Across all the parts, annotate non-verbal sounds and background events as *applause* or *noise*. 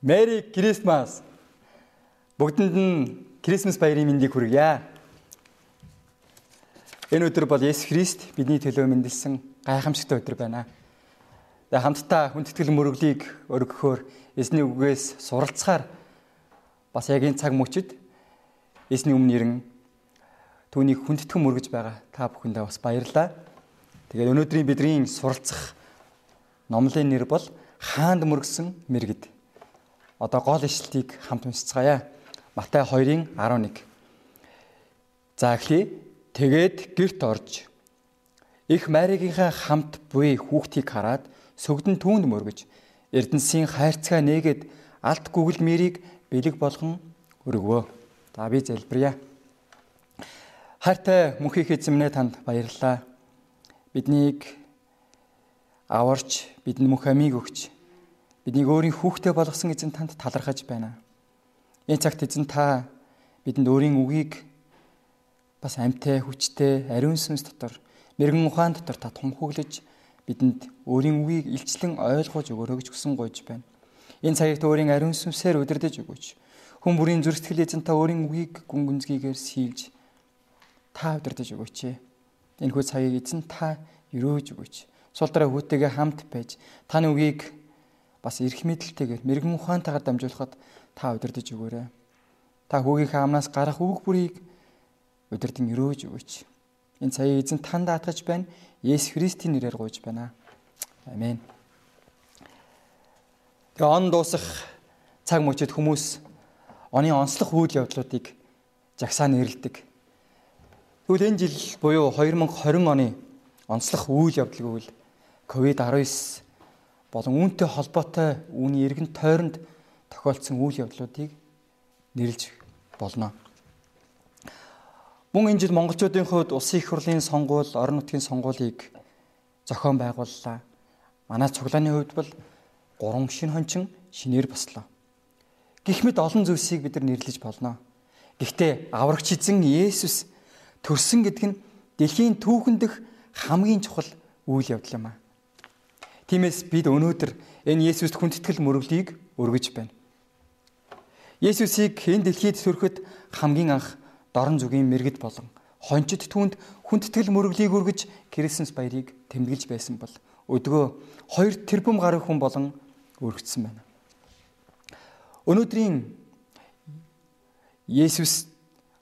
Merry Christmas. Бүгдэнд нь Крисмас баярын мэндийг хүргье. Энэ өдөр бол Есүс Христ бидний төлөө мэндэлсэн гайхамшигтай өдөр байна. Тэгээ хамтдаа хүндэтгэл мөрөглийг өргөхөөр эзний үгээс суралцахаар бас яг энэ цаг мөчид эзний өмнө ирэн түүнийг хүндэтгэн мөргөж байгаа та бүхэндээ бас баярлалаа. Тэгээд өнөөдрийн бидний суралцах номлын нэр бол хаанд мөргсөн мэрэгд. Одоо гол ишлэлийг хамт уншицгаая. Матай 2-ын 11. За эхлэе. Тэгээд герт орж их Маригийнхаа хамт буй хүүхдийг хараад сүгдэн түүнд мөргөж Эрдэнсийн хайрцгаа нээгээд алт гүгэл мэрийг бэлэг болгон өргөвөө. За би залбирая. Хайртай мөнхийг эзэмнээ танд баярлалаа. Биднийг аварч бидэнд мөнх амийг өгч биднийг өөрийн хүүхдээ болгосон эзэн танд талархаж байна. Энэ цагт эзэн та бидэнд өөрийн үгийг бас амьтай, хүчтэй, ариун сүнс дотор, мэрэгэн ухаан дотор та томхоглож бидэнд өөрийн үгийг илчлэн ойлгож өгөрөө гэж хүсэн гойж байна. Энэ цагт өөрийн ариун сүнсээр удирдах өгөөч. Хүн бүрийн зүрхсэтгэл эзэн та өөрийн үгийг гүн гүнзгийгээр сийлж та удирдах өгөөч. Энэ хүү цагийг эзэн та өрөөж өгөөч. Сул дараа хүүтэйгээ хамт байж таны үгийг бас эрх мэдэлтэйгээр мэрэгэн ухаантайгаар дамжуулахад та удирдах өгөөрэй. Та хүүгийнхээ амнаас гарах үг бүрийг удирдан өрөөж өгөөч. Энэ цагийг эзэн танд даатгаж байна. Есүс Христийн нэрээр гуйж байна. Амен. Тэгээ он дуусах цаг мөчид хүмүүс оны онцлог үйл явдлуудыг жагсаа нэрлэдэг. Тэгвэл энэ жил буюу 2020 оны онцлог үйл явдал гэвэл COVID-19 болон үүнтэй холбоотой үүний эргэн тойронд тохиолдсон үйл явдлуудыг нэрлж болно. Мөн энэ жил монголчуудын хувьд улсын их хурлын сонгуул, орон нутгийн сонгуулийг зохион байгууллаа. Манай цуглааны хувьд бол гурван шинэ хончин шинээр бослоо. Гэх мэт олон зүйлсийг бид нар нэрлэж болно. Гэхдээ аврагч эзэн Есүс төрсөн гэдэг нь дэлхийн түүхэн дэх хамгийн чухал үйл явдал юм аа. Тиймээс бид өнөөдөр энэ Есүст хүндэтгэл мөрөглийг өргөж байна. Есүсийг энэ дэлхийд төрөхөд хамгийн анх дорн зүгийн мэрэгд болон хончид түнд хүндэтгэл мөрөглийг өргөж Крисмас баярыг тэмдэглэж байсан бол өдгөө 2 тэрбум гаруй хүн болон өргөцсөн байна. Өнөөдрийн Есүс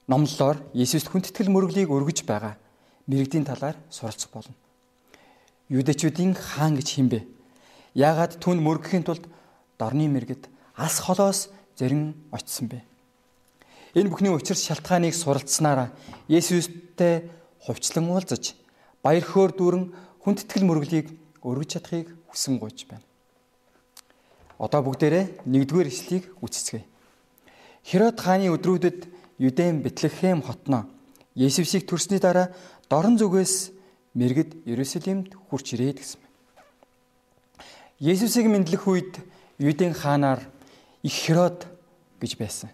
номлолоор Есүст хүндэтгэл мөрөглийг өргөж байгаа мэрэгдийн талаар суралцах болно юудэчүүдийн хаан гэж химбэ? Яагаад түн мөргөхийн тулд дорны мэрэгд алс холоос зэрэн очсон бэ? Энэ бүхний учир шалтгааныг суралцсанараа Есүстэй хувьчлан уулзаж баяр хөөр дүүрэн хүндэтгэл мөрөглийг өргөж чадахыг хүсэн гуйж байна. Одоо бүгдээрээ нэгдүгээр ишлийг үцэцгээе. Херод хааны өдрүүдэд Юдэм Бэтлехэм хотноо Есүсийг төрсний дараа дорн зүгээс мэрэгд Иерусалимд хурч ирээд гэсэн. Есүсийг мэдлэх үед Юдын хаанаар их Херод гэж байсан.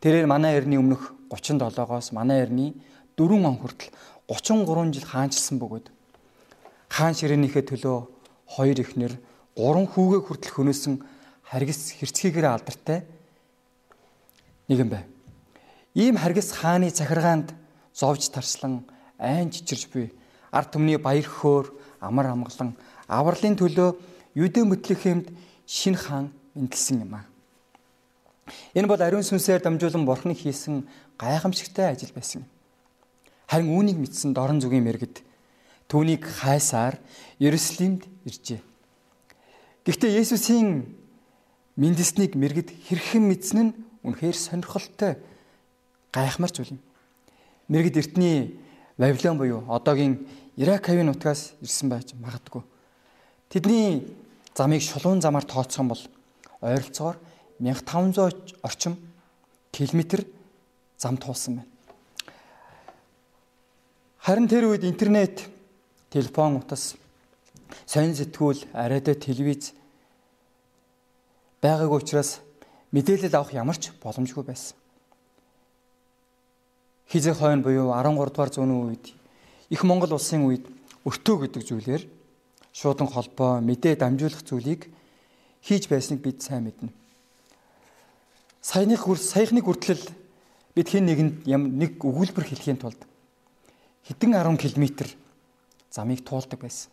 Тэрээр манай эртний өмнөх 37-оос манай эртний 4 он хүртэл 33 жил хаанчилсан бөгөөд хаан ширээнийхээ төлөө хоёр ихнэр гурван хүүгээ хүртэл хөнөөсөн харгас хэрцгийгээр алдартай нэгэн байв. Ийм харгас хааны захиргаанд зовж тарслан айн чичирж буй ард түмний баяр хөөр амар амгалан авралын төлөө Юдэ Мэтлехемд шин хаан мэндэлсэн юм а. Энэ бол ариун сүнсээр дамжуулан бурхан хийсэн гайхамшигтай ажил байсан. Харин үүнийг мэдсэн дорн зүгийн мэрэгд түүнийг хайсаар Иерусалимд иржээ. Гэхдээ Есүсийн мэндэлснийг мэрэгд хэрхэн мэдсэн нь үнэхээр сонирхолтой гайхамар зүйл юм. Мэрэгд эртний Вавилон буюу одоогийн Ирак хавийн нутгаас ирсэн байж магадгүй. Тэдний замыг шулуун замаар тооцсон бол ойролцоогоор 1500 орчим километр зам туулсан байна. Харин тэр үед интернет, телефон утас, сонин сэтгүүл, арайда телевиз байгаагүй учраас мэдээлэл авах ямар ч боломжгүй байсан. Хизээ хойно буюу 13 дугаар зууны үед их Монгол улсын үед өртөө гэдэг зүйлээр шуудан холбоо мэдээ дамжуулах зүйлийг хийж байсныг бид сайн мэднэ. Саяны саяхны хүртэл бид хэн нэгэнд нэг өгүүлбэр хэлхийн тулд хэдэн 10 км замыг туулдаг байсан.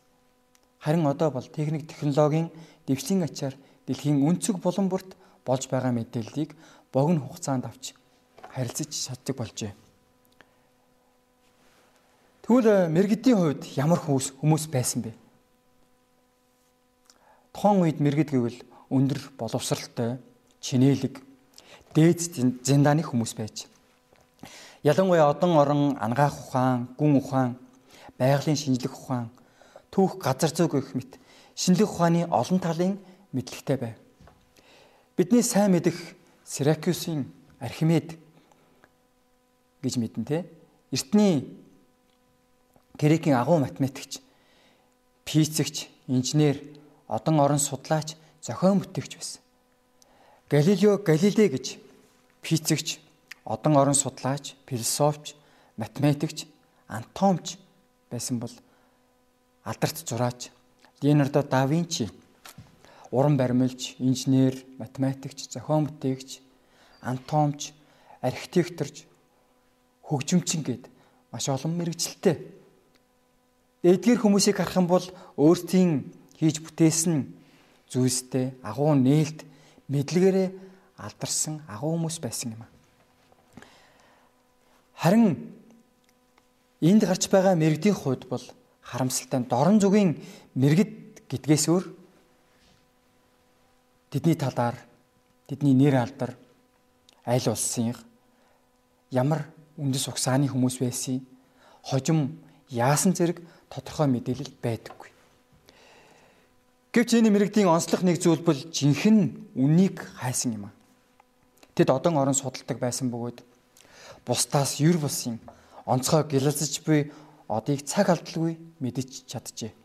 Харин одоо бол техник технологийн дэвшлийн ачаар дэлхийн өнцөг булан бүрт болж байгаа мэдээллийг богино хугацаанд авч харилцаж чаддаг болжээ. Тэгвэл мэрэгдийн хувьд ямар хүмүүс хүмүүс байсан бэ? Тухайн үед мэрэгд гэвэл өндөр боловсралтай, чинээлэг, дээд зиндааны хүмүүс байж. Ялангуяа одон орон ангаах ухаан, гүн ухаан, байгалийн шинжлэх ухаан, түүх газар зүйн гэх мэт шинжлэх ухааны олон талын мэдлэгтэй байв. Бидний сайн мэдэх Сиракюсын Архимед гэж мэдэн те эртний грекийн агуу математикч, физикч, инженер, одон орон судлаач, зохион бүтээгч байсан. Галилео Галилей гэж физикч, одон орон судлаач, философч, математикч, анатомч байсан бол алдарт зураач Леонардо да Винчи уран баримлж, инженер, математикч, зохион бүтээгч, анатомч, архитекторч, хөгжимчин гээд маш олон мэрэгчлэлтэй. Эдгээр хүмүүсийг харах юм бол өөрсдийн хийж бүтээсэн зүйлстэй агуу нээлт мэдлэгээрээ алдарсан агуу хүмүүс байсан юм. Харин энд гарч байгаа мэрэгдийн хувьд бол харамсалтай дорн зүгийн мэрэгд гэдгээс өөр тэдний талаар тэдний нэр алдар аль улсын ямар үндэс угсааны хүмүүс байсан хожим яасан зэрэг тодорхой мэдээлэл байдаггүй. Гэвч энэ мэрэгдийн онцлог нэг зүйл бол жинхэнэ үнийг хайсан юм а. Тэд одон орон судалдаг байсан бөгөөд бусдаас юр бусын онцгой гэлэлцэж буй одыг цаг алдалгүй мэдэж чаджээ.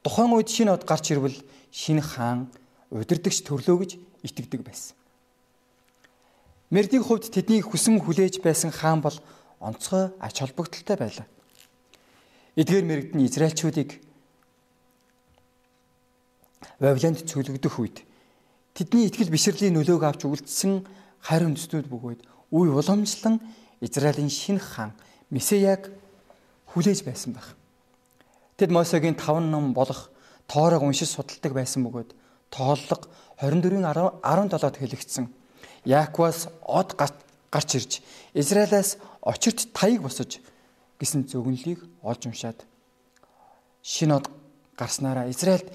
Тухайн үед шинэ од гарч ирвэл шинэ хаан удирдахч төрлөө гэж итгэдэг байсан. Мэрдийн хувьд тэдний хүсэн хүлээж байсан хаан бол онцгой ач холбогдолтой байлаа. Эдгээр мэрэгдэн Израильчүүдийг Вавилонд цөлөгдөх үед тэдний итгэл бишрлийн нөлөөг авч үлдсэн харь үндэстнүүд бөгөөд үе уламжлан Израилийн шинэ хаан Месияг хүлээж байсан байх. Тэд Мосегийн 5 ном болох Тоорог уншиж судалдаг байсан бөгөөд тооллого 24-ийн 17-д хэлэгдсэн Яаковаас од гарч ирж Израилаас очирт таяг босож гэсэн зөвгөнлийг олж уншаад шинэ од гарснараа Израильд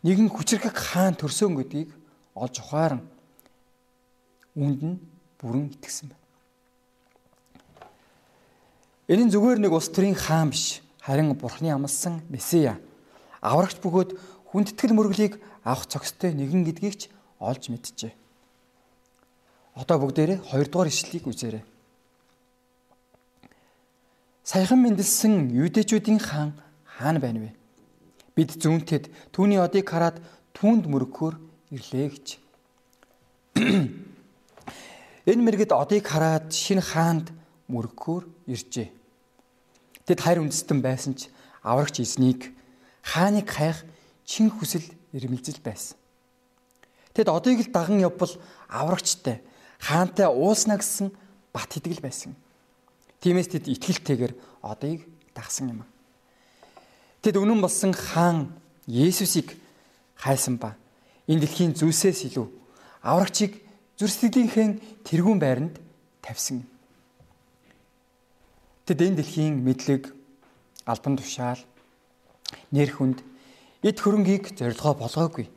нэгэн хүчрхэг хаан төрсөн гэдгийг олж ухааран үүнд нь бүрэн итгэсэн байна. Энэ нь зүгээр нэг улс төрийн хаан биш харин бурхны амлсан месиа аврагч бөгөөд хүндэтгэл мөрөглийг авах цогцтой нэгэн гэдгийг ч олж мэджээ. Одоо бүгдээрээ 2 дугаар ишлэлийг үзээрэй. Саяхан мэндэлсэн юудэчүүдийн хаан хаана байна вэ? Бид зүүнтэд түүний одыг хараад түүнд мөрөгхөөр ирлээ гэж. *clears throat* Энэ мэрэгд одыг хараад шинэ хаанд мөрөгхөөр иржээ. Тэд хайр үндэстэн байсан ч аврагч эзнийг хааныг хайх чин хүсэл ирмэлзэл байсан. Тэд одыг л даган явбал аврагчтай хаантай уулснаа гэсэн бат итгэл байсан. Тиймээс тэд итгэлтэйгээр одыг дагсан юм. Тэд үнэн болсон хаан Есүсийг хайсан ба энэ дэлхийн зүйлсээс илүү аврагчийг зүрсгэлийнхээ тэрүүн байранд тавьсан. Тэд энэ дэлхийн мэдлэг, албан тушаал, нэр хүнд, эд хөрөнгийг зорилгоо болгоогүй.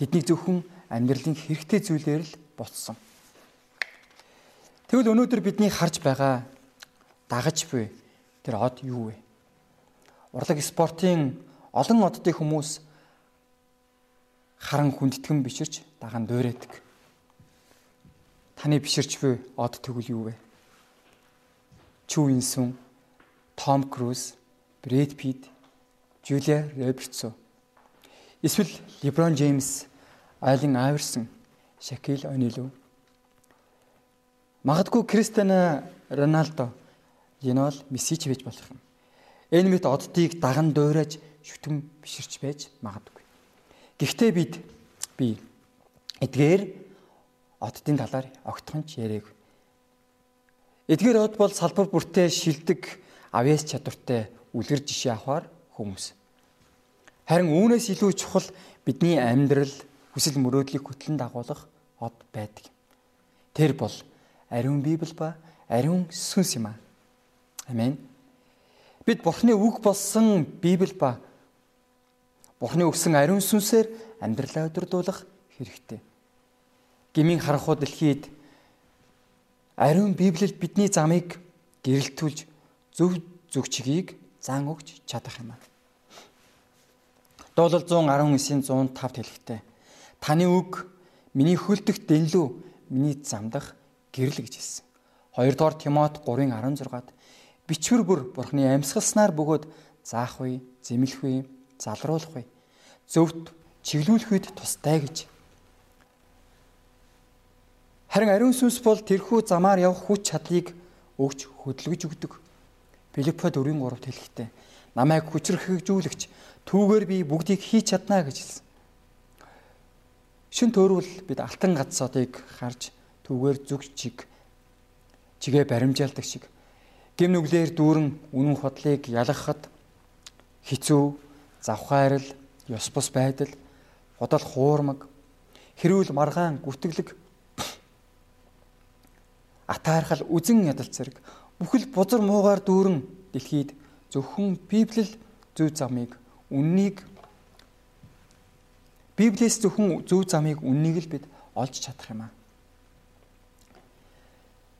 Тэдний зөвхөн амьдралын хэрэгтэй зүйлээр л болцсон. Тэгвэл өнөөдөр бидний харж байгаа дагаж буй тэр од юу вэ? Урлаг спортын олон оддын хүмүүс харан хүндэтгэн биширч дагаан дуурайдаг. Таны биширч буй од тэгвэл юу вэ? Чүү Инсүн, Том Круз, Брэд Питт, Жулия Робертсо. Эсвэл Леброн Джеймс, Айлен Айверсон, Шакил Онилов. Магадгүй Кристиано Роналдо Энэ бол мессеж байж болох юм. Энэ мэт оддыг даган дуурайж шүтэн биширч байж магадгүй. Гэхдээ бид би эдгээр оддын талаар огтхонч яриаг. Эдгээр од бол салбар бүртээ шилдэг авьяас чадвартай үлгэр жишээ авахар хүмүүс. Харин үүнээс илүү чухал бидний амьдрал хүсэл мөрөөдлийг хөтлөн дагуулах од байдаг. Тэр бол ариун Библи ба ариун сүнс юм аа. Амен. Бид Бурхны үг болсон Библи ба Бурхны өгсөн ариун сүнсээр амьдралаа өдрдуулах хэрэгтэй. Гмийн харанхуй дэлхийд ариун Библиэд бидний замыг гэрэлтүүлж зөв зөв чигийг зан өгч чадах юм аа. Дуурал 119-ийн 105 хэлэхтэй. Таны үг миний хөлдөх дэнлүү миний замдах гэрэл гэж хэлсэн. 2 дугаар Тимот 3:16-д бичвэр бүр Бурхны амьсгалснаар бөгөөд заах үе, зэмлэх үе, залруулах үе, зөвхт чиглүүлэх үед тустай гэж. Харин ариун сүнс бол тэрхүү замаар явах хүч чадлыг өгч хөдөлгөж өгдөг. Филиппод 4:3-т хэлэхдээ намайг хүчрхэгжүүлэгч түүгээр би бүгдийг хийж чадна гэж хэлсэн. Шин төөрвөл бид алтан гадсуудыг харж түүгээр зүг чиг чигээ баримжаалдаг шиг гим нүглээр дүүрэн үнэн худлыг ялгахад хизүү завхаарл ёс бус байдал худал хуурмаг хэрүүл маргаан гүтгэлэг *coughs* атаархал үзен ядал зэрэг бүхэл бузар муугаар дүүрэн дэлхийд зөвхөн библиэл зөв замыг үннийг Библиэс зөвхөн зөв замыг үннийг л бид олж чадах юм аа.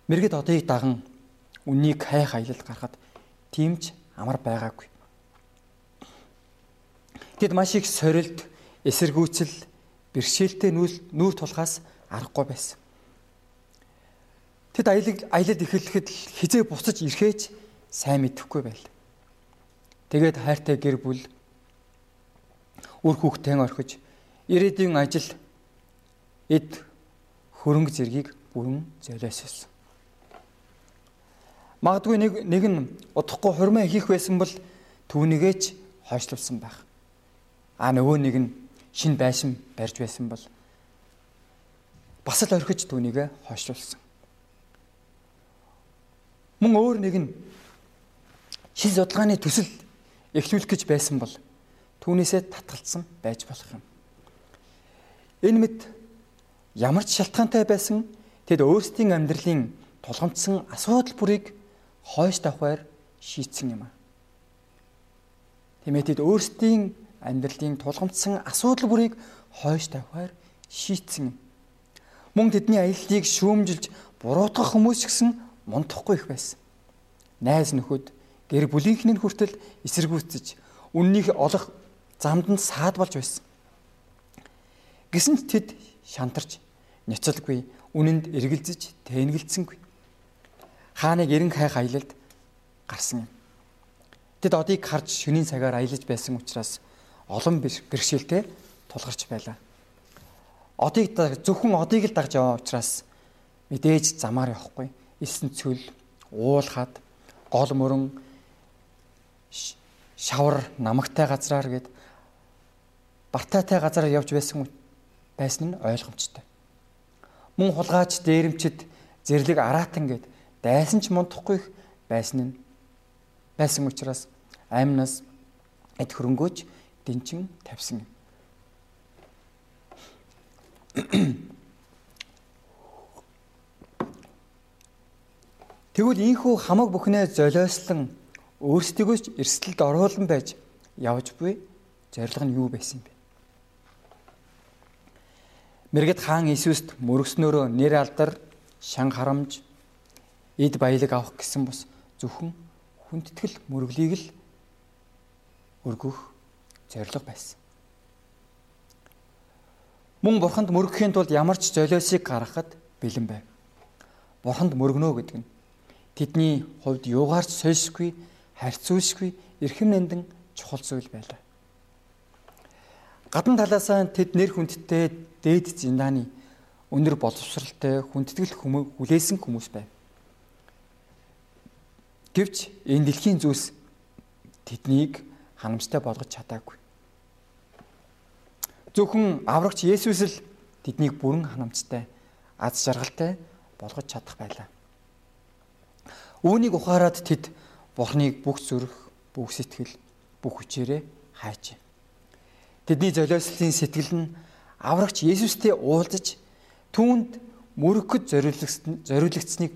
Мэргэд одыг даган үннийг хайх аялалд гарахад тиймч амар байгаагүй. Тэд маш их сорилт, эсэргүүцэл, бэрхшээлтэй нүүр тулахаас аргагүй байсан. Тэд аялал аялалд эхлэхэд хизээ буцаж ирэхээч сайн мэдэхгүй байл. Тэгээд хайртай гэр бүл үр хүүхдээ орхиж ирээдүйн ажил эд хөрөнгө зэргийг бүрэн золиоссон. Магадгүй нэг нэг нь удахгүй хурмаа хийх байсан бол түүнийгээч хойшлуулсан байх. А нөгөө нэг нь шин байшин барьж байсан бол бас л орхиж түүнийгээ хойшлуулсан. Мөн өөр нэг нь шин судалгааны төсөл эхлүүлэх гэж байсан бол түүнээсээ татгалцсан байж болох юм. Энэ мэд ямар ч шалтгаантай байсан тэд өөрсдийн амьдралын тулгамдсан асуудал бүрийг хойш давхаар шийдсэн юм аа. Тиймээ тэд өөрсдийн амьдралын тулгамдсан асуудал бүрийг хойш давхаар шийдсэн юм. Мөн тэдний аяллыг шүүмжилж буруутгах хүмүүс ч гэсэн мунтахгүй их байсан. Найз нөхөд гэр бүлийнхний хүртэл эсэргүүцэж үннийг олох замд нь саад болж байсан. Гэсэн ч тэд шантарч няцалгүй үнэнд эргэлзэж тэнгэлцсэнгүй хааныг эрен хайх аялалд гарсан юм. Тэд одыг харж шөнийн цагаар аялаж байсан учраас олон бэрхшээлтэй тулгарч байлаа. Одыг зөвхөн одыг л дагж яваа учраас мэдээж замаар явахгүй. Элсэн цөл, уулхад, гол мөрөн шавар намагтай газраар гээд бартаатай газараар явж байсан байсан нь ойлгомжтой. Мөн хулгайч дээрэмчд зэрлэг араатан гээд дайсан ч мундахгүй байсан нь байсан учраас аймнаас эд хөрөнгөөч дэнчин тавьсан юм. *clears throat* Тэгвэл ийхүү хамаг бүхнээ золиослон өөрсдийгөө ч эрсдэлд оруулан байж явж буй зориг нь юу байсан бэ? Мэргэд хаан Иесуст мөргснөөрөө нэр алдар, шан харамж, эд баялаг авах гэсэн бус зөвхөн хүндэтгэл мөрөглийг л өргөх зориг байсан. Мөн бурханд мөргөхийн тулд ямар ч золиосыг гаргахад бэлэн байв. Бурханд мөргөнөө гэдэг нь тэдний хувьд юугаарч сольшгүй, харьцуулшгүй, эрхэм нандин чухал зүйл байлаа. Гадна талаасаа тэд нэр хүндтэй дээд зиндааны өнөр боловсралтай хүндэтгэл хүмүүс хүлээсэн хүмүүс байв. Гэвч энэ дэлхийн зүйлс тэднийг ханамжтай болгож чадаагүй. Зөвхөн аврагч Есүс л тэднийг бүрэн ханамжтай аз жаргалтай болгож чадах байлаа. Үүнийг ухаарад тэд Бурхныг бүх зүрх, бүх сэтгэл, бүх хүчээрээ хайж. Тэдний золиослын сэтгэл нь аврагч Есүстэй уулзаж түүнд мөрөгөд зориулагдсныг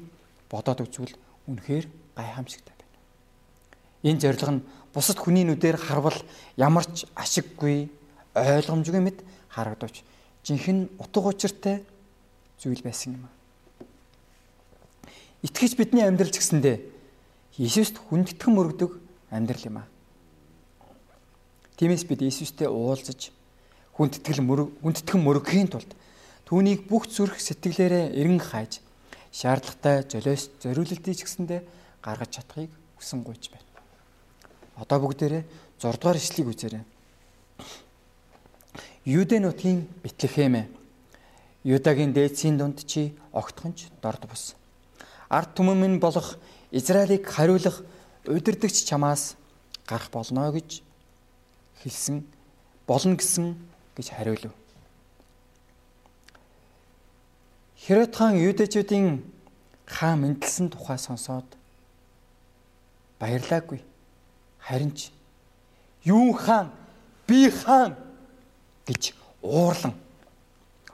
бодоод үзвэл үнэхээр гайхамшигтай байна. Энэ зориг нь бусад хүний нүдээр харвал ямар ч ашиггүй, ойлгомжгүй мэд харагдавч жинхэнэ утга учиртай зүйл байсан юм. Итгэж бидний амьдрал ч гэсэндээ Иесуст хүндэтгэн мөрөгдөг амьдрал юм аа. Тиймээс бид Иесустэй уулзаж хүндэтгэл хүндэтгэн мөрөгхийн тулд түүнийг бүх зүрх сэтгэлээрээ эрен хайж шаардлагатай золиос зориулалтыг ч гэсэндээ гаргаж чадахыг хүсэн гуйж байна. Одоо бүгдээрээ 6 дугаар ишлэгийг үзээрэй. Юудэ нутгийн Бэтлехэмэ Юдагийн дээдсийн дунд чи огтхонч дорд бус. Ард түмэн минь болох Израилийг хариулах удирдахч чамаас гарах болно гэж хэлсэн болно гэсэн гэж хариулв. Хэрод хаан юудэчүүдийн хаан мэдлсэн тухай сонсоод баярлаагүй. Харин ч юу хаан би хаан гэж уурлан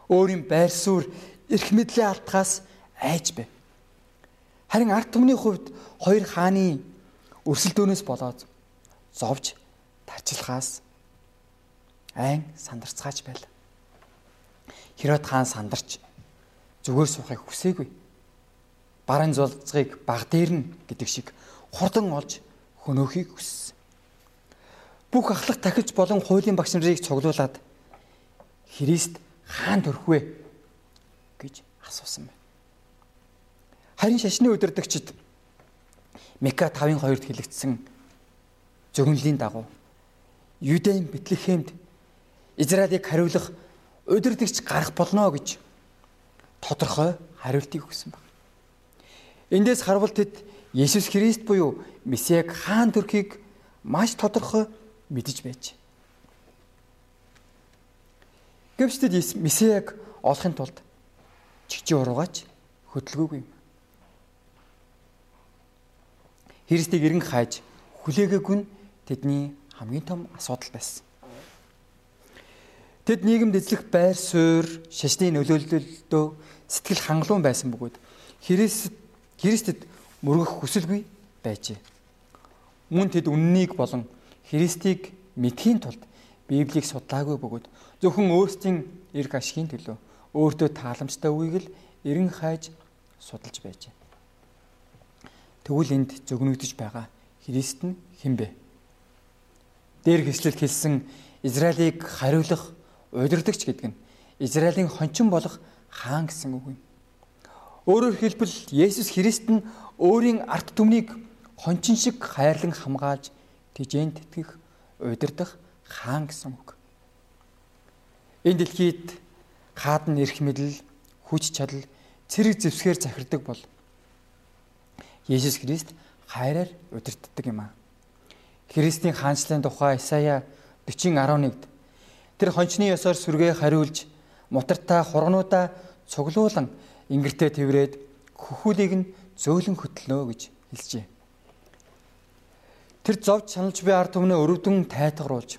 өөрийн байр суурь эрх мэдлийн алтхаас айж байв. Харин ард түмний хувьд хоёр хааны өрсөлдөөнөөс болоод зовж тарчилхаас айн сандарцгаач байл. Херод хаан сандарч зүгээр суухыг хүсээгүй. Барын зулцгийг баг дээрнэ гэдэг шиг хурдан олж хөнөөхийг хүссэн. Бүх ахлах тахилж болон хуулийн багш нарыг цуглуулад Христ хаан төрөх вэ гэж асуусан байна. Харин шашны өдөрдөгчд Мика 5:2-д хэлэгдсэн зөвнөлийн дагуу Юдэм Бэтлехемд Израилийг хариулах өдөрдөгч гарах болно гэж тодорхой хариултыг өгсөн баг. Эндээс харвал тэд Есүс Христ буюу Месиаг хаан төрхийг маш тодорхой мэдэж байж. Гэвч тэд Месиаг олохын тулд чигчи уруугаач хөдөлгөөгүй юм. Христийг эрен хайж хүлээгээгүй нь тэдний хамгийн том асуудал байсан. Тэд нийгэмд эзлэх байр суурь, шашны нөлөөлөлдөө сэтгэл хангалуун байсан бөгөөд Христ Христэд мөргөх хүсэлгүй байжээ. Мөн тэд үннийг болон Христийг мэдхийн тулд Библийг судлаагүй бөгөөд зөвхөн өөрсдийн эрг ашигын төлөө өөртөө тааламжтай үгийг л эрен хайж судалж байжээ. Тэгвэл энд зөгнөгдөж байгаа Христ нь хэн бэ? Дээр хэвшлэл хэлсэн Израилийг хариулах удирдахч гэдэг нь Израилийн хончин болох хаан гэсэн үг юм. Өөрөөр хэлбэл Есүс Христ нь өөрийн арт түмнийг хончин шиг хайрлан хамгаалж тижээнд тэтгэх удирдах хаан гэсэн үг. Энэ дэлхийд хаадан эрх мэдэл, хүч чадал, цэрэг зэвсгээр захирдаг бол Есүс Христ хайраар удирддаг юм аа. Христийн хаанчлалын тухай Исая 40:11-д тэр хончны ёсоор сүргээ хариулж мутартаа хургнуудаа цуглуулan ингэртээ тэрврээд хөхүүлийг нь зөөлөн хөтлөнө гэж хэлжээ. Тэр зовж чаналж буй ард түмнээ өрөвдөн тайтгаруулж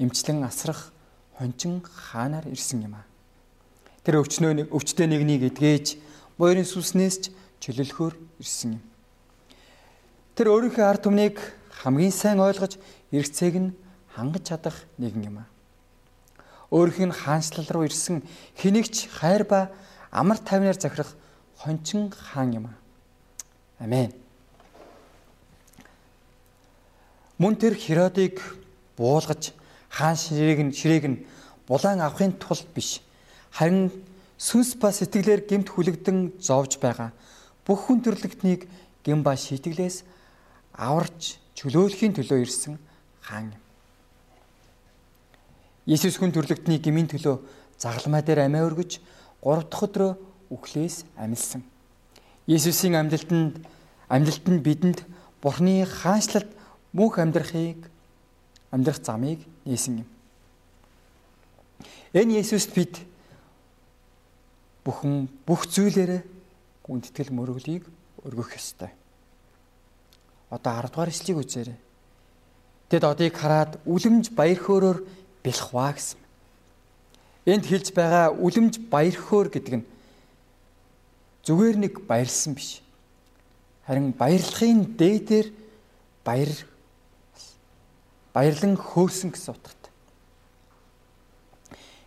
эмчлэн асрах хончин хаанаар ирсэн юм аа. Тэр өвчнөө өвчтөе нэгнийг эдгээж буйрын сүснээс ч чөлөөлөхөөр ирсэн юм. Тэр өөрийнхөө ард түмнийг хамгийн сайн ойлгож эргэцээг нь хангаж чадах нэгэн юм аа. Өөрийнх нь хаанчлал руу ирсэн хэнийгч хайр ба амар тайвнаар захирах хончин хаан юм аа. Амен. Мөн тэр Херодыг буулгаж хаан ширээг нь ширээг нь булан авахын тулд биш харин сүнс ба сэтгэлээр гэмт хүлэгдэн зовж байгаа бүх хүн төрлөختнийг гэм ба шийтгэлээс аварч чөлөөлөхийн төлөө ирсэн хаан юм. Есүс хүн төрлөختний гмийн төлөө загламаа дээр амиа өргөж 3 дахь өдрөө үхлээс амилсан. Есүсийн амьдлалтанд амьдлалт нь бидэнд Бурхны хаанчлалд мөнх амьдрахыг амьдрах замыг нээсэн юм. Энэ Есүст бид бүхэн бүх зүйлээрээ гүндэтгэл мөрөглийг өргөх ёстой. Одоо 10 дугаар эшлэгийг үзээрэй. Тэд одыг хараад үлэмж баяр хөөрөөр бэлхваа гэсэн. Энд хэлж байгаа үлэмж баяр хөөр гэдэг нь зүгээр нэг баярлсан биш. Харин баярлахын дээдээр баяр баярлан хөөсөн гэсэн утгатай.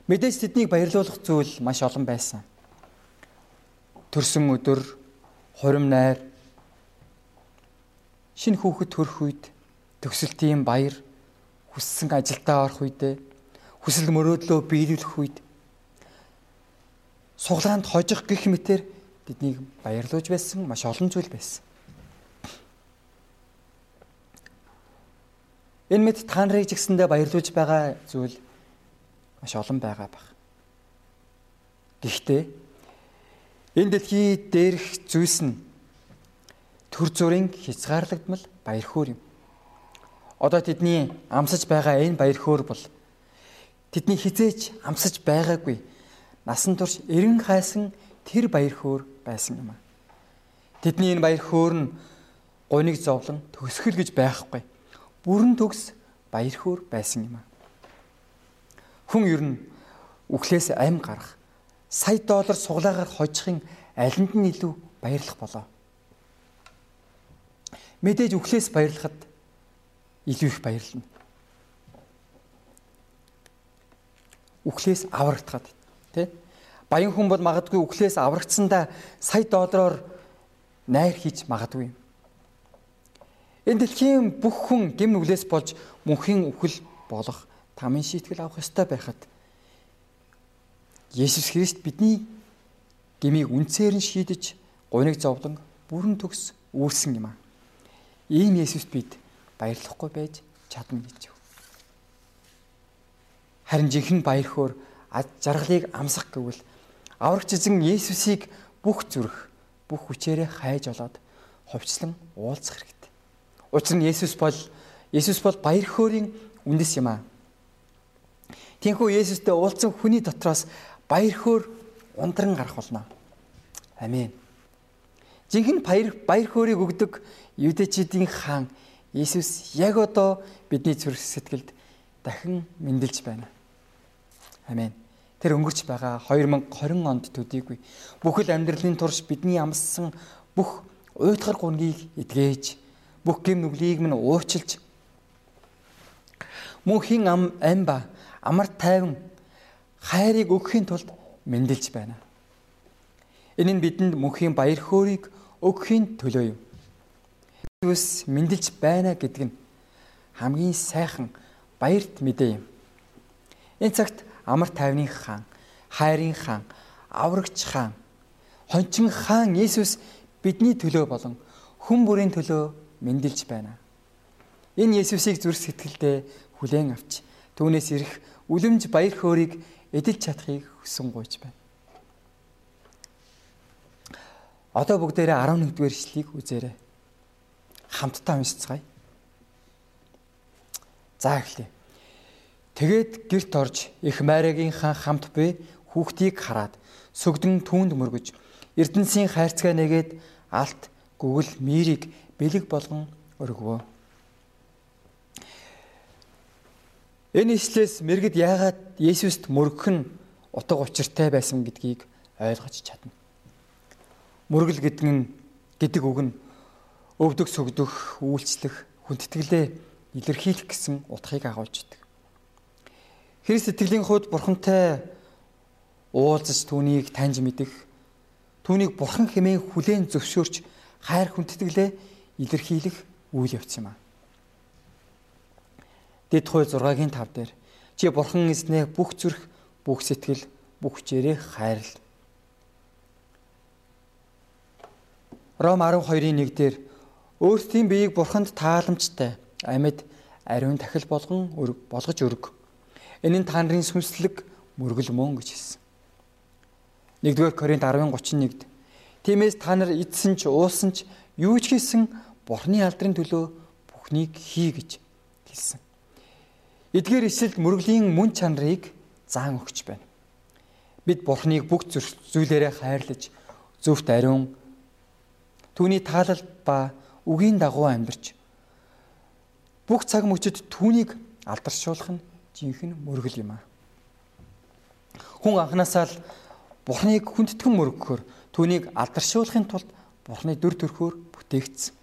Мэдээж тэднийг баярлуулах зүйл маш олон байсан. Төрсөн өдөр хурим найр шинэ хүүхэд төрөх үед төгсөлтийн баяр хүссэн ажилдаа орох үедээ хүсэл мөрөөдлөө биелүүлэх үед суглаанд хожих гих мэтэр тэднийг баярлуулж байсан маш олон зүйл байсан. Энэ мэд та нарыг жигсэндээ баярлуулж байгаа зүйл маш олон байгаа баг. Гэхдээ энэ дэлхий дээрх зүйлс нь төр зүрийн хязгаарлагдмал баяр хөөр юм. Одоо тэдний амсаж байгаа энэ баяр хөөр бол тэдний хизээч амсаж байгаагүй насан турш эрен хайсан тэр баяр хөөр байсан юм. Тэдний энэ баяр хөөр нь гуниг зовлон төгсгөл гэж байхгүй. Бүрэн төгс баяр хөөр байсан юм. Хүн ер нь үхлээс ам гарах сая доллар суглаагаар хожихын алинд нь илүү баярлах болоо. Мэдээж үхлээс баярлахад илүү их баярлна. Үхлээс аврагдахад тий Баян хүн бол магадгүй үхлээс аврагдсандаа сая доллараар найр хийж магадгүй. Энэ дэлхийн бүх хүн гэм нүглээс болж мөнхийн үхэл болох тамийн шийтгэл авах ёстой байхад Есүс Христ бидний гмийг үнцээр нь шийдэж гуниг зовлон бүрэн төгс үүрсэн юм аа. Ийм Есүст бид баярлахгүй байж чадна гэж. Харин жинхэнэ баяр хөөр ад жаргалыг амсах гэвэл аврагч эзэн Есүсийг бүх зүрх, бүх хүчээрээ хайж олоод ховчлон уулзах хэрэгтэй. Учир нь Есүс бол Есүс бол баяр хөөрийн үндэс юм аа. Тинхүү Есүстэй уулзсан хүний дотроос баяр хөөр ундран гарах болно. Амен. Жинхэнэ баяр баяр хөөргийг өгдөг юдэчидийн хаан Иесус яг одоо бидний зүрх сэтгэлд дахин мэндэлж байна. Амен. Тэр өнгөрч байгаа 2020 онд төдийгүй бүхэл амьдралын турш бидний амссан бүх уйтгар гунгийг эдгээж бүх гэм нүглийг минь уучлж мөнхийн ам амба амар тайван хайрыг өгөхийн тулд мэндэлж байна. Энэ нь бидэнд мөнхийн баяр хөөргийг өгөхийн төлөө юм. Иесус мэндэлж байна гэдэг нь хамгийн сайхан баярт мэдээ юм. Энэ цагт амар тайвны хаан, хайрын хаан, аврагч хаан, хончин хаан Иесус бидний төлөө болон хүн бүрийн төлөө мэндэлж байна. Энэ Иесусыг зүрх сэтгэлдээ хүлээн авч түүнээс ирэх үлэмж баяр хөөргийг эдэлж чадахыг хүсэн гуйж байна. Одоо бүгдээрээ 11 дугаар ишлэгийг үзээрэй хамтдаа уншицгаая. За эхлэе. Тэгээд герт орж их майрагийнхаа хамт буй хүүхдийг хараад сүгдэн түүнд мөргөж Эрдэнсийн хайрцгаа нэгээд алт гүгэл мирийг бэлэг болгон өргөвөө. Энэ ишлээс мэрэгд яагаад Есүст мөргөх нь утга учиртай байсан гэдгийг ойлгож чадна. Мөргөл гэдэг нь гэдэг үг нь өвдөх сөгдөх, үйлчлэх, хүндэтгэлээ илэрхийлэх гэсэн утгыг агуулж идэг. Христ сэтгэлийн хувьд бурхантай уулзаж түүнийг таньж мэдэх, түүнийг бурхан хэмээн хүлээн зөвшөөрч хайр хүндэтгэлээ илэрхийлэх үйл явц юм аа. Дэд хууль 6-гийн 5 дээр чи бурхан эзнээ бүх зүрх, бүх сэтгэл, бүх хүчээрээ хайрл. Ром 12-ийн 1 дээр Өөрсдийн биеийг бурханд тааламжтай амьд ариун тахил болгон болгож өрг. Энэ нь та нарын сүнслэг мөргөл мөн гэж хэлсэн. 1-р Коринт 10:31-д Тиймээс та нар эдсэн ч уусан ч юу ч хийсэн бурхны алдрын төлөө бүхнийг хий гэж хэлсэн. Эдгээр ишлэлд мөргөлийн мөн чанарыг заан өгч байна. Бид Бурхныг бүх зүйлээрээ хайрлаж зөвхт ариун түүний таалал ба үгийн дагуу амьдарч бүх цаг мөчид түүнийг алдаршуулах нь жинхэнэ мөргөл юм аа. Хүн анханасаа л Бурхныг хүндэтгэн мөргөхөөр түүнийг алдаршуулахын тулд Бурхны дүр төрхөөр бүтээгдсэн.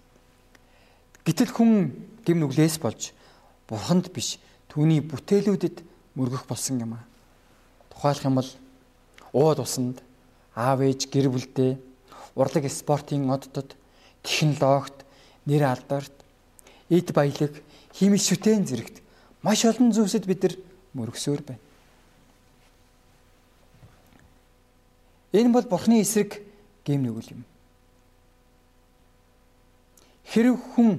Гэтэл хүн гим нүглээс болж Бурханд биш түүний бүтээлүүдэд мөргөх болсон юм аа. Тухайлх юм бол ууд усанд аав ээж гэр бүлдээ урлаг спортын оддод технологид нэр алдарт эд баялаг химэл шүтэн зэрэгт маш олон зүйлсэд бид нар мөргсөөр байна. Энэ бол Бурхны эсрэг гэм нүгэл юм. Хэрэг хүн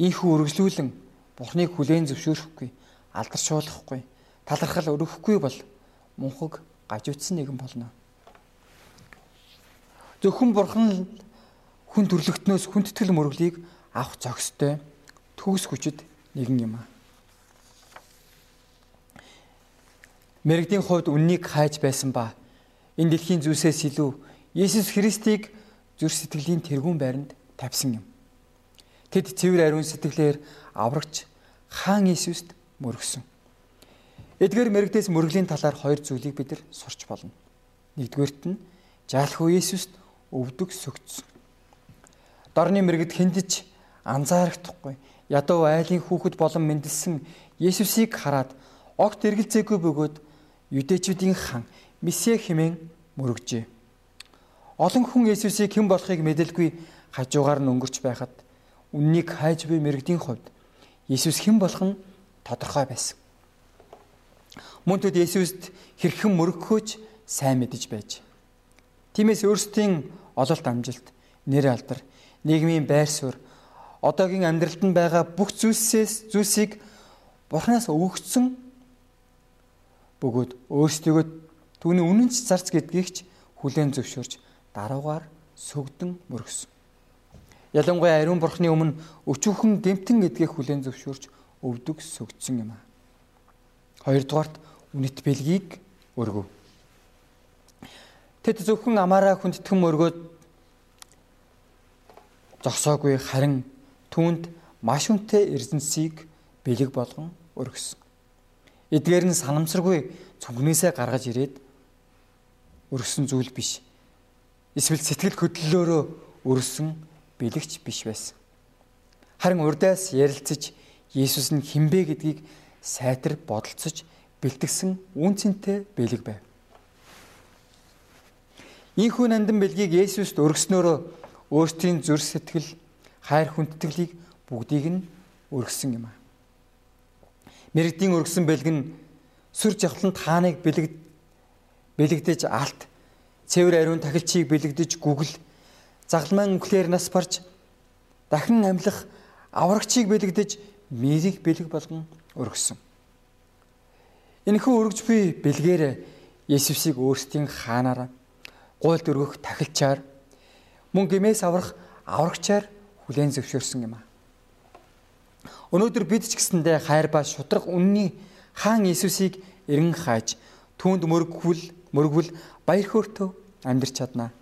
ийхүү үргэлжлүүлэн Бурхныг хүлээн зөвшөөрөхгүй, алдаршуулахгүй талархал өргөхгүй бол мунхаг гажуудсан нэгэн болно. Зөвхөн бурхан хүн төрлөختнөөс хүндэтгэл мөрөглийг авах зохистой төгс хүчит нэгэн юм аа. Мэргэдийн хувьд үннийг хайж байсан ба энэ дэлхийн зүйлсээс илүү Есүс Христийг зүр сэтгэлийн тэргүүн байранд тавьсан юм. Тэд цэвэр ариун сэтгэлээр аврагч хаан Иесуст мөргсөн. Эдгээр мэрэгдээс мөрөглийн талаар хоёр зүйлийг бид нар сурч болно. Нэгдүгээрт нь жаалхуу Иесуст өвдөг сөгцсөн. Дорны мэрэгд хиндэж анзаарахдаггүй ядуу айлын хүүхэд болон мэндэлсэн Есүсийг хараад огт эргэлзээгүй бөгөөд юдэчүүдийн хан Месиа хэмээн мөрөгжээ. Олон хүн Есүсийг хэн болохыг мэдэлгүй хажуугаар нь өнгөрч байхад үннийг хайж буй мэрэгдийн хувьд Есүс хэн болох нь тодорхой байсан. Мөн тэд Есүст хэрхэн мөрөгхөөж сайн мэдэж байж. Тиймээс өөрсдийн ололт амжилт, нэр алдар, нийгмийн байр суурь, одоогийн амьдралд нь байгаа бүх зүйлсээс зүйлсийг Бурханаас өгөгдсөн бөгөөд өөрсдөө түүний үнэнч зарц гэдгийгч хүлээн зөвшөөрч даруугаар сүгдэн мөргсөн. Ялангуяа ариун бурхны өмнө өчүүхэн гэмтэн гэдгийг хүлээн зөвшөөрч өвдөг сүгдсэн юм аа. Хоёрдугаарт үнэт бэлгийг өргөв. Тэд зөвхөн амаараа хүндэтгэн өргөөд зогсоогүй харин түүнд маш үнэтэй эрдэнсийг бэлэг болгон өргөсөн. Эдгээр нь санамсаргүй цүнхнээсээ гаргаж ирээд өргөсөн зүйл биш. Эсвэл сэтгэл хөдлөлөөрөө өргөсөн бэлэгч биш байсан. Харин урдаас ярилцаж Есүс нь хинбэ гэдгийг сайтар бодолцож бэлтгэсэн үн цэнтэй бэлэг байв. Ийхүү нандин бэлгийг Есүст өргснөөрөө өөртөө зүр сэтгэл, хайр хүндэтгэлийг бүгдийг нь өргсөн юм аа. Мэргэдийн өргсөн бэлэг нь сүр жавхланд хааныг бэлэг бэлэгдэж алт, цэвэр ариун тахилчийг бэлэгдэж гүгэл, загламан өнгөлөөр нас барж дахин амьлах аврагчийг бэлэгдэж мэрийг бэлэг болгон өргсөн. Энэхүү өргөж буй бэлгээр Есүсийг өөрсдийн хаанаар гуйлд өргөх тахилчаар мөн гимээс аврах аврагчаар хүлээн зөвшөөрсөн юм а. Өнөөдөр бид ч гэсэндээ хайр ба шудраг үнний хаан Иесусыг эрен хааж түүнд мөргвөл мөргвөл баяр хөөртөө амьдрч чаднаа.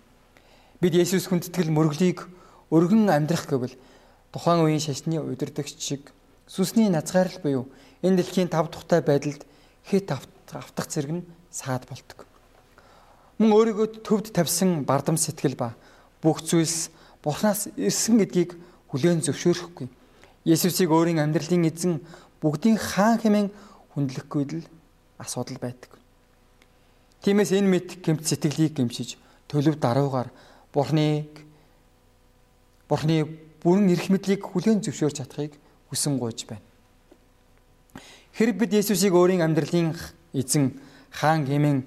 Бид Есүс хүндэтгэл мөрглийг өргөн амьдрах гэвэл тухайн үеийн шашны удирдагч шиг сүнсний назгаарл буюу энэ дэлхийн тав тухтай байдалд хит автах зэрэг нь саад болдог. Мөн өөрийгөө төвд тавьсан бардам сэтгэл ба бүх зүйлс Бурханаас ирсэн гэдгийг хүлээн зөвшөөрөхгүй. Есүсийг өөрийн амьдралын эзэн бүгдийн хаан хэмээн хүндлэхгүй л асуудал байдаг. Тиймээс энэ мэд гэмт сэтгэлийг гэмшиж төлөв даруугаар Бурхныг Бурхны бүрэн эрх мэдлийг хүлээн зөвшөөрч чадахыг хүсэн гуйж байна. Хэрэг бид Есүсийг өөрийн амьдралын эзэн хаан гэмэн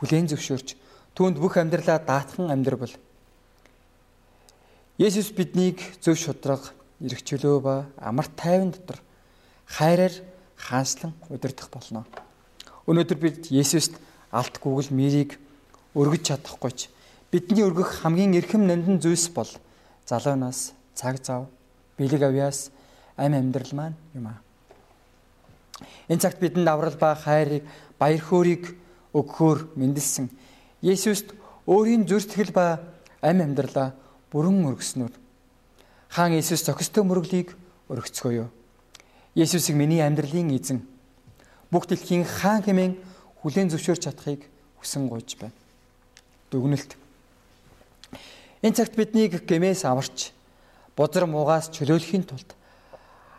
хүлээн зөвшөөрч түүнд бүх амьдралаа даатхан амьдрбал Есүс биднийг зөв шудраг, эрх чөлөө ба амар тайван дотор хайраар хаанчлан удирдах болно. Өнөөдөр бид Есүст алт гүгэл мэрийг өргөж чадахгүй ч бидний өргөх хамгийн эрхэм нандин зүйлс бол залуунаас цаг зав, бэлэг авьяас, амь амьдрал маань юм аа. Энэ цагт бидэнд аврал ба хайрыг, баяр хөөргийг өгөхөөр мэндэлсэн Есүст өөрийн зүр сэтгэл ба амь амьдралаа бүрэн өргөснөр хаан Есүс зохистой мөрөглийг өргөцгөөё. Есүсийг миний амьдралын эзэн бүх дэлхийн хаан хэмээн хүлээн зөвшөөрч чадахыг хүсэн гуйж байна. Дүгнэлт. Энэ цагт биднийг гэмээс аварч бузар муугаас чөлөөлөхийн тулд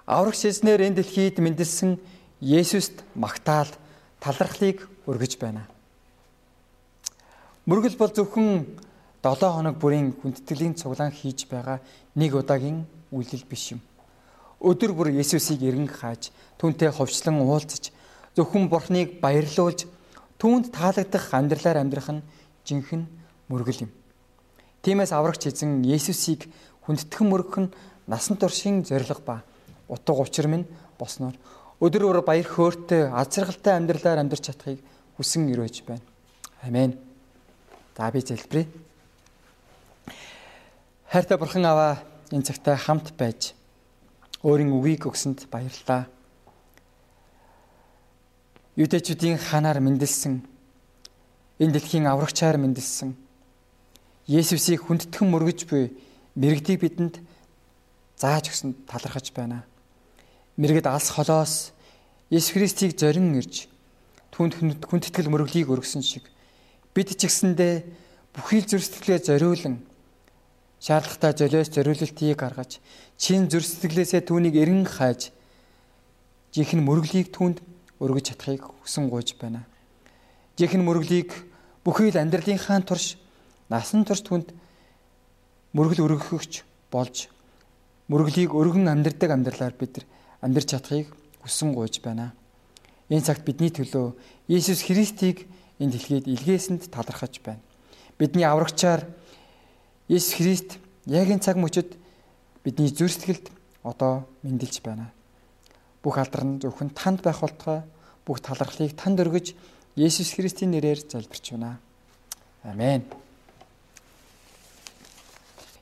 аврагч эзнэр энэ дэлхийд мэндэлсэн Есүст магтаал талархлыг өргөж байна. Мөргөл бол зөвхөн 7 хоног бүрийн хүндэтгэлийн цуглаан хийж байгаа нэг удаагийн үйлдэл биш юм. Өдөр бүр Есүсийг эргэн хааж, түүнтэй ховчлон уулзаж, зөвхөн Бурхныг баярлуулж, түүнд таалагдах амьдралаар амьдрах нь жинхэнэ мөргөл юм. Тиймээс аврагч эзэн Есүсийг хүндэтгэн мөргөх нь насан туршийн зориг ба утга учир минь босноор өдөр бүр баяр хөөртэй азаргалтай амьдралаар амьдарч чадахыг хүсэн өрөөж байна. Амен. За би залбирая. Хайртай бурхан аваа энэ цагтаа хамт байж өөрийн үгийг өгсөнд баярлалаа. Юдэчүүдийн ханаар мэндэлсэн энэ дэлхийн аврагчаар мэндэлсэн Есүсийг хүндэтгэн мөргөж буй мэрэгдийг бидэнд зааж өгсөнд талархаж байна. Мэрэгд алс холоос Есүс Христийг зорин ирж түнд хүндэтгэл мөрөглийг өргөсөн шиг бид ч гэсэндээ бүхий л сэтгэлээ зориулан шаардлагатай золиос зориулалтыг гаргаж чин сэтгэлээсээ түүнийг эрен хайж жинхэнэ мөрөглийг түүнд өргөж чадахыг хүсэн гуйж байна. Жинхэнэ мөрөглийг бүхий л амьдралынхаа турш насан турш түнд мөргөл өргөхөж болж мөрөглийг өргөн амьдрдаг амьдралаар бид нар амьдрч чадахыг хүсэн гуйж байна. Энэ цагт бидний төлөө Иесус Христийг энэ дэлхийд илгээсэнд талархаж байна. Бидний аврагчаар Иесус Христ яг энэ цаг мөчид бидний зүр сэтгэлд одоо мэндэлж байна. Бүх алдар нь зөвхөн танд байх болтугай бүх талархлыг танд өргөж Иесус Христийн нэрээр залбирч байна. Амен.